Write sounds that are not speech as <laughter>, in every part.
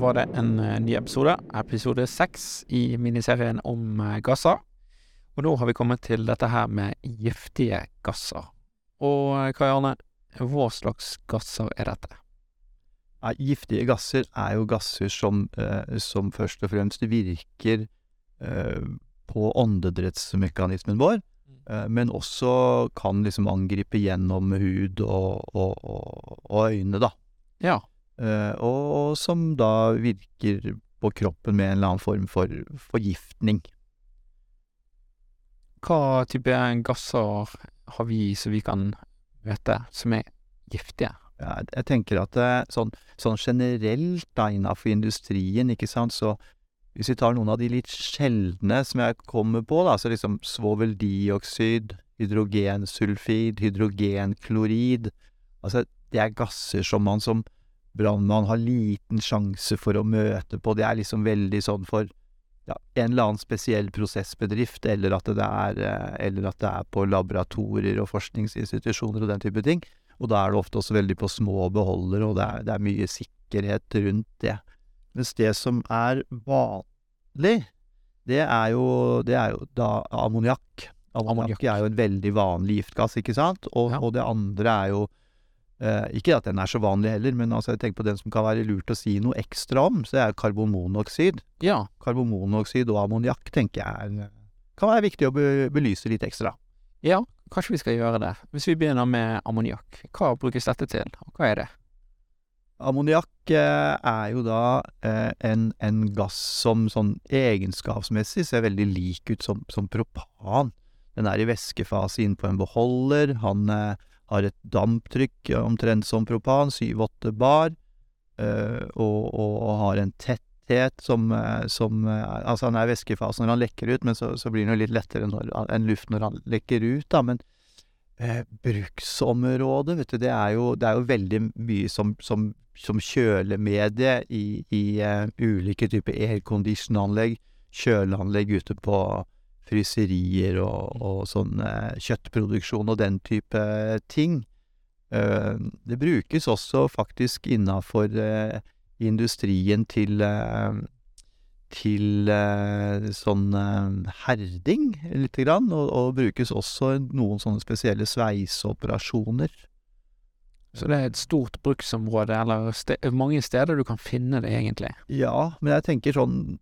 Var det en eh, ny episode, episode seks i miniserien om eh, gasser. Og nå har vi kommet til dette her med giftige gasser. Og eh, Kai Arne, hva slags gasser er dette? Ja, giftige gasser er jo gasser som, eh, som først og fremst virker eh, på åndedrettsmekanismen vår, eh, men også kan liksom angripe gjennom hud og, og, og, og øyne, da. Ja. Eh, og, som da virker på kroppen med en eller annen form for forgiftning. Hva type gasser har vi som vi kan møte som er giftige? Ja, jeg- jeg tenker at eh, sånn, sånn generelt da innafor industrien, ikke sant, så hvis vi tar noen av de litt sjeldne som jeg kommer på, da, så liksom svoveldioksid, hydrogensulfid, hydrogenklorid Altså, det er gasser som man som brannmann har liten sjanse for å møte på. Det er liksom veldig sånn for ja, en eller annen spesiell prosessbedrift, eller at det er, eh, eller at det er på laboratorier og forskningsinstitusjoner og den type ting. Og da er det ofte også veldig på små beholdere, og det er, det er mye sikkerhet rundt det. Mens det som er vanlig, det er jo, det er jo da ammoniakk. Ammoniakk Ammoniakk. er jo en veldig vanlig giftgass, ikke sant? Og, Ja. og det andre er jo eh, Ikke at den er så vanlig heller, men altså jeg tenker på den som kan være lurt å si noe ekstra om, så det er karbonmonoksid. Ja, Karbonmonoksid og ammoniakk tenker jeg er, kan være viktig å be belyse litt ekstra. ja, kanskje vi skal gjøre det. Hvis vi begynner med ammoniakk, hva brukes dette til, og hva er det? Ammoniakk eh, er jo da eh, en, en gass som sånn egenskapsmessig ser veldig lik ut som, som propan. Den er i væskefase inne på en beholder. Han eh, har et damptrykk omtrent som propan, 7-8 bar, eh, og, og, og har en tetthet som, eh, som eh, Altså, han er i væskefase når han lekker ut, men så, så blir han jo litt lettere når, enn luft når han lekker ut, da. Men Eh, bruksområdet, vet du, det er jo, det er jo veldig mye som, som, som kjølemedie i, i uh, ulike typer aircondition-anlegg, kjøleanlegg ute på fryserier og, og sånn eh, kjøttproduksjon og den type ting. Eh, det brukes også faktisk innafor eh, industrien til til sånn herding, lite grann, og, og brukes også noen sånne spesielle sveiseoperasjoner. Så det er et stort bruksområde, eller ste mange steder du kan finne det, egentlig. Ja, men jeg tenker sånn,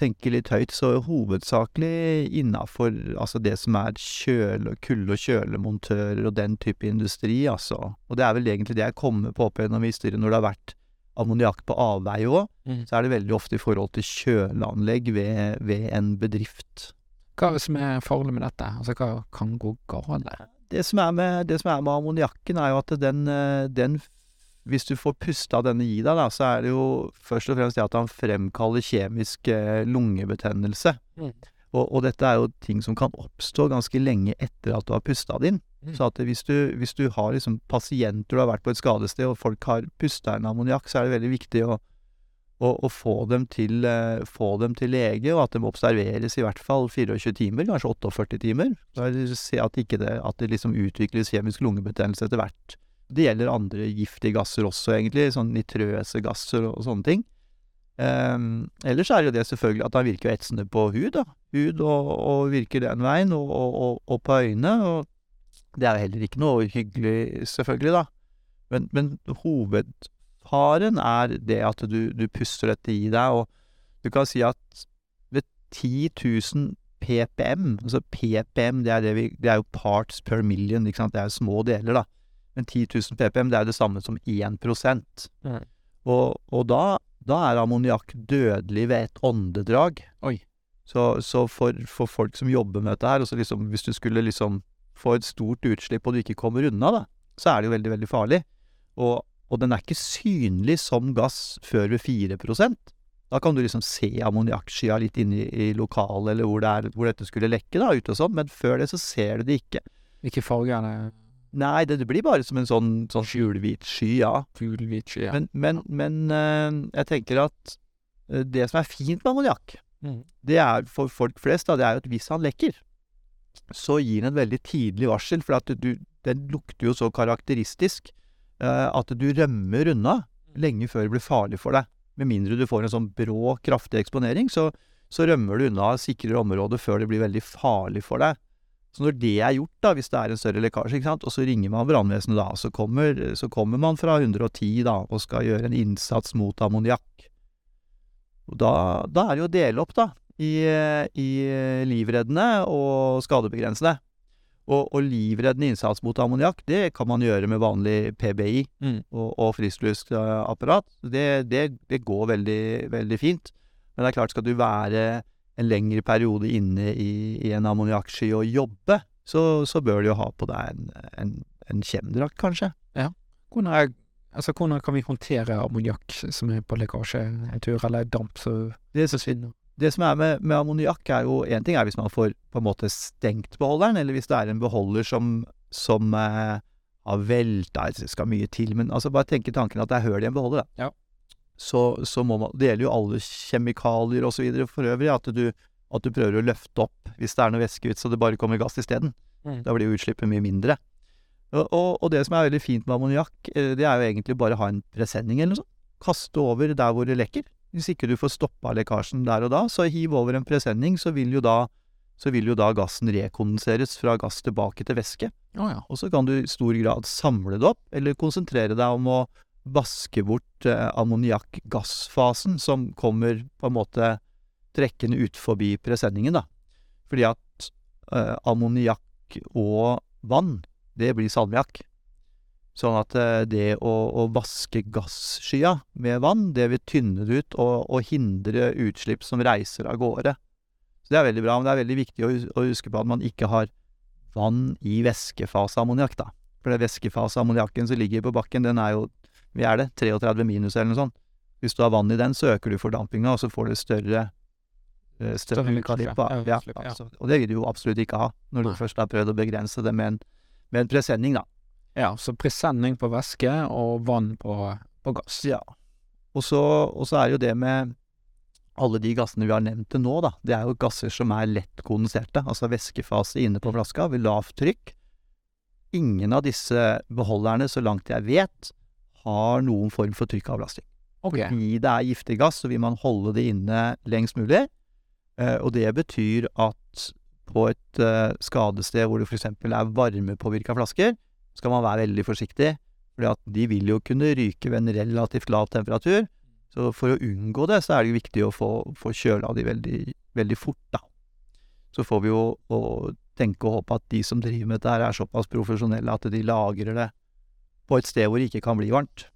tenker litt høyt, så hovedsakelig innafor altså det som er kjøle, kulde- og kjølemontører og den type industri, altså. Og det er vel egentlig det jeg kommer på opp gjennom historien når det har vært ammoniakk på avveie òg, Mm. så er det veldig ofte i forhold til kjøleanlegg ved, ved en bedrift. Hva er det som er farlig med dette? Altså, hva kan gå gale? Det som er med, det med ammoniakken, er jo at den, eh, den Hvis du får pusta denne i deg, da, så er det jo først og fremst det at han fremkaller kjemisk eh, lungebetennelse. Mm. Og, og dette er jo ting som kan oppstå ganske lenge etter at du har pusta det inn. Mm. Så at hvis du, hvis du har liksom pasienter du har vært på et skadested, og folk har pusta inn ammoniakk, så er det veldig viktig å, å, og få, dem til, eh, få dem til lege, og at de observeres i hvert fall 24 timer, kanskje 48 timer. Er Se at, ikke det, at det liksom utvikles kjemisk lungebetennelse etter hvert. Det gjelder andre giftige gasser også, egentlig, sånn nitrøse gasser og, og sånne ting. Um, ellers er det det selvfølgelig at han virker etsende på hud, da. Hud og, og virker den veien, og, og, og, og på øyne. Og det er jo heller ikke noe hyggelig, selvfølgelig, da. Men, men hovedfaren er det at du, du puster dette i deg, og du kan si at ved 10 000 ppm, altså ppm, det er, det vi, det er jo parts per million, ikke sant, det er jo små deler, da. Men 10 000 ppm, det er det samme som 1 Mm. Og, og da, da er ammoniakk dødelig ved et åndedrag. Oi. Så, så for, for folk som jobber med dette her, og så liksom, hvis du skulle liksom få et stort utslipp og du ikke kommer unna, da, så er det jo veldig, veldig farlig. Og, og den er ikke synlig som gass før ved 4 Da kan du liksom se ammoniakkskya litt inne i, i lokalet, eller hvor, det er, hvor dette skulle lekke, da, ute og sånn, men før det så ser du det ikke. Ikke farger er? Nei, det, det blir bare som en sånn, sånn gulhvit sky, ja. Gulhvit sky? Ja. Men, men, men eh, jeg tenker at eh, det som er fint med ammoniakk, Mm. det er for folk flest, da, det er jo at hvis han lekker, så gir den et veldig tidlig varsel, for at du, den lukter jo så karakteristisk at du rømmer unna lenge før det blir farlig for deg. Med mindre du får en sånn brå, kraftig eksponering, så, så rømmer du unna sikrere områder før det blir veldig farlig for deg. Så når det er gjort, da, hvis det er en større lekkasje, og så ringer man brannvesenet da, så kommer, så kommer man fra 110 da, og skal gjøre en innsats mot ammoniakk. Da, da er det jo å dele opp, da, i, i livreddende og skadebegrensende. Og, og livreddende innsats mot ammoniakk, det kan man gjøre med vanlig PBI Mm. og, og friskluftsapparat. Det, det, det går veldig, veldig fint. Men det er klart, skal du være en lengre periode inne i, i en ammoniakksky og jobbe, så, så bør du jo ha på deg en, en, en kjemdrakt, kanskje. Hvordan, er, altså, hvordan kan vi håndtere ammoniakk som er på lekkasjetur, eller damp som forsvinner? det som er med, med ammoniakk, er jo Én ting er hvis man får på en måte stengt beholderen, eller hvis det er en beholder som, som eh, har velta Det skal mye til, men altså bare tenke tanken at det er høl i en beholder, da. Ja. Så, så må man Det gjelder jo alle kjemikalier videre for øvrig, at du, at du prøver å løfte opp hvis det er noe væske ut, så det bare kommer gass isteden. Mm. Da blir jo utslippet mye mindre. Og, og, og det som er veldig fint med ammoniakk, eh, det er jo egentlig bare å ha en presenning eller noe sånt. Kaste over der hvor det lekker. Hvis ikke du får stoppa lekkasjen der og da, så hiv over en presenning, så vil jo da, så vil jo da gassen rekondenseres fra gass tilbake til væske. Oh, ja. Og så kan du i stor grad samle det opp, eller konsentrere deg om å vaske bort eh, ammoniakkgassfasen som kommer på en måte trekkende ut forbi presenningen, da. Fordi at eh, ammoniakk og vann, det blir salmiakk. Sånn at eh, det å, å vaske gasskya med vann, det vil tynne det ut og, og hindre utslipp som reiser av gårde. Så det er veldig bra, men det er veldig viktig å, huske på at man ikke har vann i væskefaseammoniakk, da. For det væskefase ammoniakken som ligger på bakken, den er jo, vi er det, 33 minus eller noe sånt. Hvis du har vann i den, så øker du fordampinga, og så får du større eh, Større utslipp. Ja, Ja, altså, og det vil du jo absolutt ikke ha, når Nei. du først har prøvd å begrense det med en, med en presenning, da. ja, så presenning på væske og vann på, på gass. Ja. Og så, og så er jo det med alle de gassene vi har nevnt til nå, da. Det er jo gasser som er lett kondenserte, altså væskefase inne på flaska ved lavt trykk. Ingen av disse beholderne, så langt jeg vet, har noen form for trykkavlasting. Okay. Fordi det er giftig gass, så vil man holde det inne lengst mulig. Eh, og det betyr at på et eh, skadested hvor det f.eks. er varmepåvirka flasker, skal man være veldig forsiktig, fordi de vil jo kunne ryke ved en relativt lav temperatur. Så for å unngå det, så er det jo viktig å få, få kjøla de veldig, veldig fort, da. Så får vi jo å tenke og håpe at de som driver med dette her, er såpass profesjonelle at de lagrer det på et sted hvor det ikke kan bli varmt.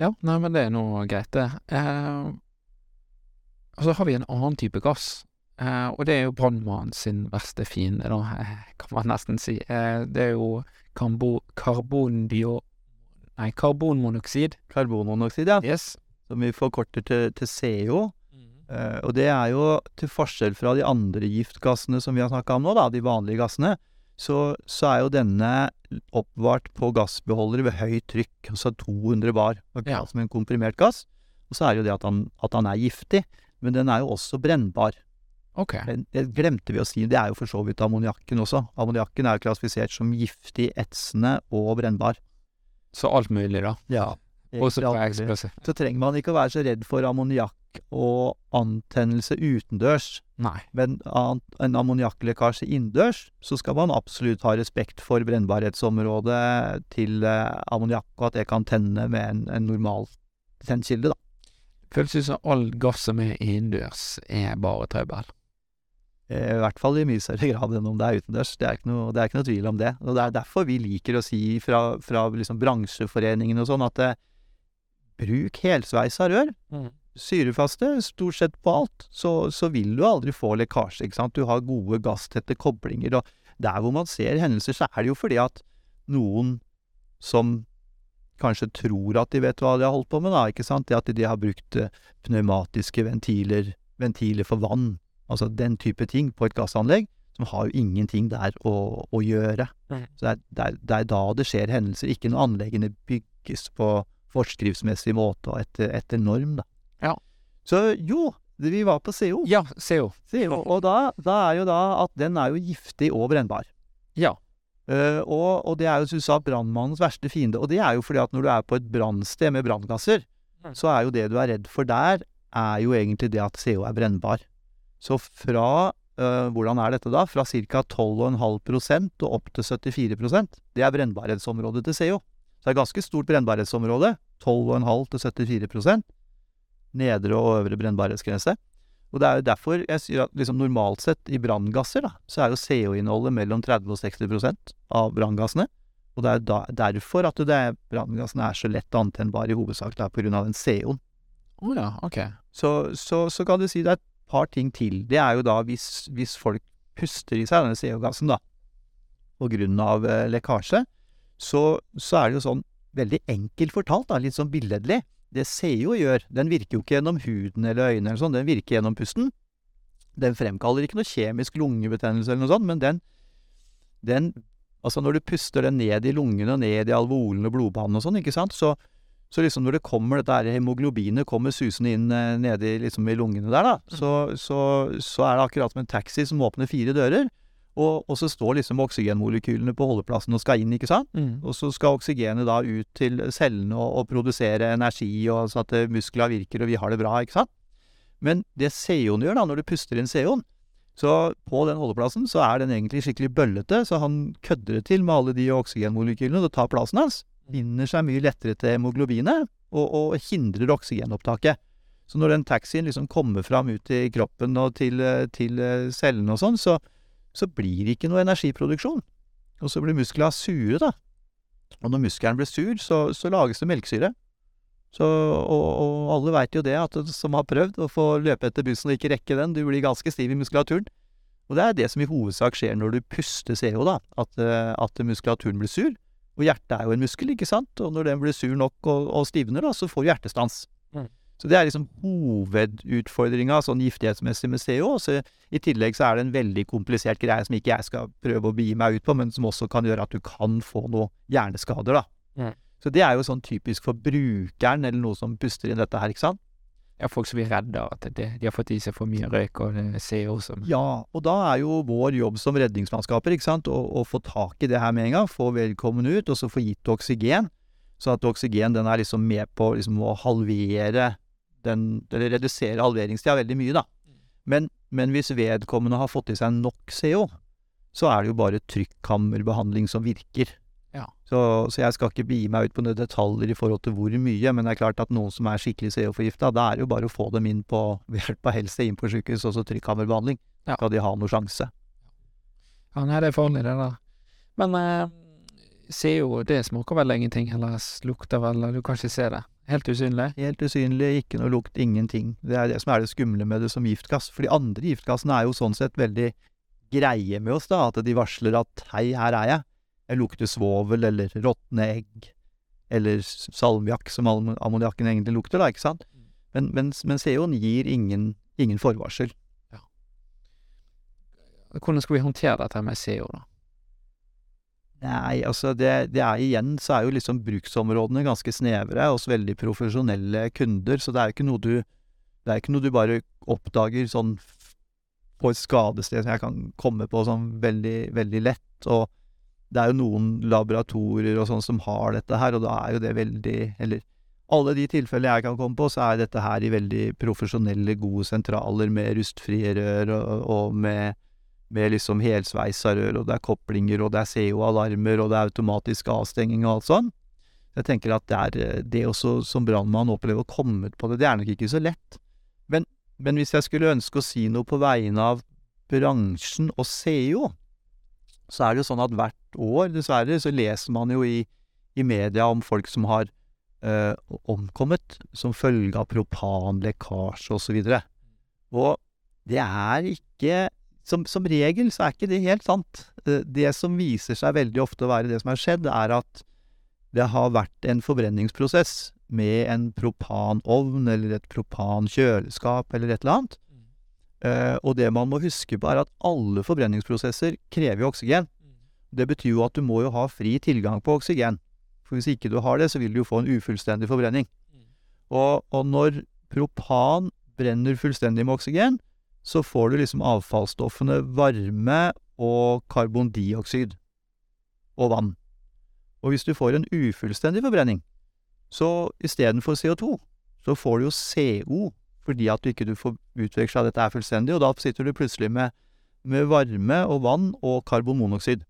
Ja, nei, men det er nå greit, det. Eh, og så har vi en annen type gass, eh, og det er jo brannmannen sin verste fiende, da, <laughs> kan man nesten si. Eh, det er jo karbo. Nei, karbonmonoksid. Karbonmonoksid, ja, Yes. som vi forkorter til, til CO. Eh, og det er jo til forskjell fra de andre giftgassene som vi har snakka om nå, da, de vanlige gassene, så, så er jo denne oppvart på gassbeholdere ved høyt trykk, altså 200 bar, Ja. som en komprimert gass. Og så er det jo det at han, at han er giftig, men den er jo også brennbar. Ok. Men Det glemte vi å si, det er jo for så vidt ammoniakken også. Ammoniakken er jo klassifisert som giftig, etsende og brennbar. Så alt mulig, da. Ja. Også eksplosiv. Så trenger man ikke å være så redd for ammoniakk og antennelse utendørs. Nei. Men en ammoniakklekkasje innendørs, så skal man absolutt ha respekt for brennbarhetsområdet til eh, ammoniakk, og at det kan tenne med en, en normal tennkilde, da. Føles ut som all gass som er innendørs, er bare trøbbel. Eh, I hvert fall i mye større grad enn om det er utendørs. Det er ikke noe, det er ikke noe tvil om det. Og det er derfor vi liker å si fra, fra liksom bransjeforeningen og sånn at eh, bruk helsveisa rør. syrefaste, stort sett på alt, så, så vil du aldri få lekkasje, ikke sant. Du har gode gasstette koblinger, og der hvor man ser hendelser, så er det jo fordi at noen som kanskje tror at de vet hva de har holdt på med, da, ikke sant. Det at de har brukt eh, pneumatiske ventiler, ventiler for vann, altså den type ting, på et gassanlegg, som har jo ingenting der å, å gjøre. Så det er, det, er, det er da det skjer hendelser, ikke når anleggene bygges på forskriftsmessig måte og etter, etter norm, da. Ja. Så jo, vi var på CO. Ja, CO. CO. Og da, da er jo da at den er jo giftig og brennbar. Ja. Uh, og, og det er jo, som du sa, brannmannens verste fiende. Og det er jo fordi at når du er på et brannsted med branngasser, så er jo det du er redd for der, er jo egentlig det at CO er brennbar. Så fra øh, Hvordan er dette da? Fra ca. 12,5% og opp til 74% Det er brennbarhetsområdet til CO. Så det er et ganske stort brennbarhetsområde. 12,5 til 74% Nedre og øvre brennbarhetsgrense. Og det er jo derfor jeg sier at liksom normalt sett i branngasser, da, så er jo CO-innholdet mellom 30 og 60% av branngassene. Og det er da, derfor at det branngassene er så lett antennbare i hovedsak da, på grunn av den CO-en. Å ja, ok. Så, så, så kan du si det er par ting til. Det er jo da hvis, hvis folk puster i seg denne CO-gassen, da, på grunn av eh, lekkasje, så, så er det jo sånn, veldig enkelt fortalt, da, litt sånn billedlig, det CO gjør, den virker jo ikke gjennom huden eller øynene eller sånn, den virker gjennom pusten. Den fremkaller ikke noe kjemisk lungebetennelse eller noe sånt, men den, den Altså når du puster den ned i lungene og ned i alveolene og blodbanen og sånn, ikke sant, så, så liksom når det kommer dette her hemoglobinet kommer susende inn eh, nede i, liksom i lungene der, da, så, så, så er det akkurat som en taxi som åpner fire dører, og, og så står liksom oksygenmolekylene på holdeplassen og skal inn, ikke sant? Mm. Og så skal oksygenet da ut til cellene og, og produsere energi, og så at eh, muskler virker og vi har det bra, ikke sant? Men det CO-en gjør da, når du puster inn CO-en, så på den holdeplassen så er den egentlig skikkelig bøllete, så han kødder det til med alle de oksygenmolekylene, og tar plassen hans. Binder seg mye lettere til hemoglobinet, og, og hindrer oksygenopptaket. Så når den taxien liksom kommer fram ut i kroppen og til, til eh, cellene og sånn, så, så blir det ikke noe energiproduksjon. Og så blir musklene sure, da. Og når muskelen blir sur, så, så lages det melkesyre. Så, og, og alle veit jo det, at som har prøvd å få løpe etter bussen og ikke rekke den, du blir ganske stiv i muskulaturen. Og det er det som i hovedsak skjer når du puster CO, da. At, eh, at muskulaturen blir sur. Og hjertet er jo en muskel, ikke sant. Og når den blir sur nok og, og stivner, da, så får du hjertestans. Mm. Så det er liksom hovedutfordringa sånn giftighetsmessig med CO. Så i tillegg så er det en veldig komplisert greie som ikke jeg skal prøve å begi meg ut på, men som også kan gjøre at du kan få noe hjerneskader, da. Mm. Så det er jo sånn typisk for brukeren, eller noe som puster inn dette her, ikke sant. Ja, folk som blir redde av at det, de har fått i seg for mye røyk og er CO som Ja, og da er jo vår jobb som redningsmannskaper, ikke sant, å, å få tak i det her med en gang, få vedkommende ut, og så få gitt oksygen. Så at oksygen den er liksom med på liksom å halvere den, eller redusere halveringstida veldig mye, da. Men, men hvis vedkommende har fått i seg nok CO, så er det jo bare trykkammerbehandling som virker. Ja. Så, så jeg skal ikke begi meg ut på noen detaljer i forhold til hvor mye, men det er klart at noen som er skikkelig CO-forgifta, da er det jo bare å få dem inn på <laughs> ved hjelp av helse inn på sykehus, og så trykkammerbehandling. Ja. Skal de ha noen sjanse. Ja, nei, det er farlig, det der. Men eh, CO, det smaker vel ingenting, eller lukter vel, du kan ikke se det. Helt usynlig. Helt usynlig, ikke noe lukt, ingenting. Det er det som er det skumle med det som giftgass. For de andre giftgassene er jo sånn sett veldig greie med oss, da. At de varsler at hei, her er jeg. Lukter svovel, eller råtne egg. Eller salmiakk, som am- ammoniakken egentlig lukter, da, ikke sant. Men, men, men CO-en gir ingen, ingen forvarsel. Hvordan skal vi håndtere dette med CO, da? Nei, altså det, det er igjen så er jo liksom bruksområdene ganske snevre hos veldig profesjonelle kunder, så det er jo ikke noe du Det er ikke noe du bare oppdager sånn på et skadested som jeg kan komme på sånn veldig, veldig lett. Og det er jo noen laboratorier og sånn som har dette her, og da er jo det veldig Eller alle de tilfellene jeg kan komme på, så er dette her i veldig profesjonelle, gode sentraler med rustfrie rør og, og med med liksom helsveisa rør, og det er koblinger, og det er CO-alarmer, og det er automatisk avstenging og alt sånn. Jeg tenker at det er det også som brannmann opplever å komme ut på det, det er nok ikke så lett. Men, men hvis jeg skulle ønske å si noe på vegne av bransjen og CO, så er det jo sånn at hvert år, dessverre, så leser man jo i, i media om folk som har eh, omkommet som følge av propanlekkasje osv. Og, så og det er ikke som, som regel så er ikke det helt sant. Eh, Det som viser seg veldig ofte å være det som har skjedd, er at det har vært en forbrenningsprosess med en propanovn eller et propankjøleskap eller et eller annet. Eh, og det man må huske på, er at alle forbrenningsprosesser krever jo oksygen. Det betyr jo at du må jo ha fri tilgang på oksygen. For hvis ikke du har det, så vil du jo få en ufullstendig forbrenning. Og, og når propan brenner fullstendig med oksygen, så får du liksom avfallsstoffene varme og karbondioksid og vann. Og hvis du får en ufullstendig forbrenning, så istedenfor CO2, så får du jo CO, fordi at du ikke du får utveksla dette her fullstendig, og da sitter du plutselig med, med varme og vann og karbonmonoksid.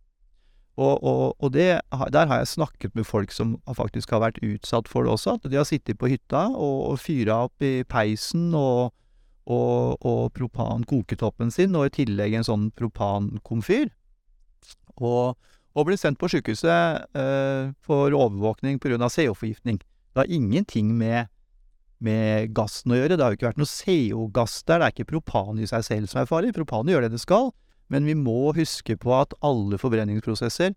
Og, og, og det, der har jeg snakket med folk som faktisk har vært utsatt for det også, at de har sittet på hytta og, og fyra opp i peisen og, og, og propan-koketoppen sin, og i tillegg en sånn propankomfyr. Og, og ble sendt på sykehuset eh, for overvåkning pga. CO-forgiftning. Det har ingenting med, med gassen å gjøre. Det har jo ikke vært noe CO-gass der. Det er ikke propan i seg selv som er farlig. Propan gjør det det skal. Men vi må huske på at alle forbrenningsprosesser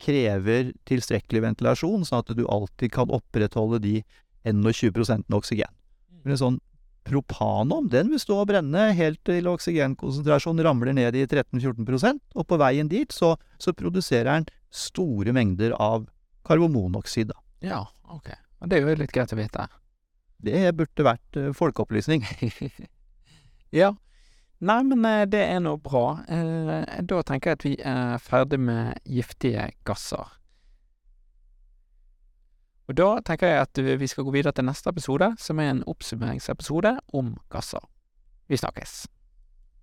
krever tilstrekkelig ventilasjon, sånn at du alltid kan opprettholde de 21 oksygen. Men en sånn propanom, den vil stå og brenne helt til oksygenkonsentrasjonen ramler ned i 13-14% og på veien dit så, så produserer den store mengder av karbonmonoksid. Ja, ok. Og det er jo litt greit å vite. Det burde vært uh, folkeopplysning. <laughs> ja. Nei, men uh, det er nå bra. Uh, da tenker jeg at vi er ferdig med giftige gasser. Og da tenker jeg at vi skal gå videre til neste episode, som er en oppsummeringsepisode om gasser. Vi snakkes.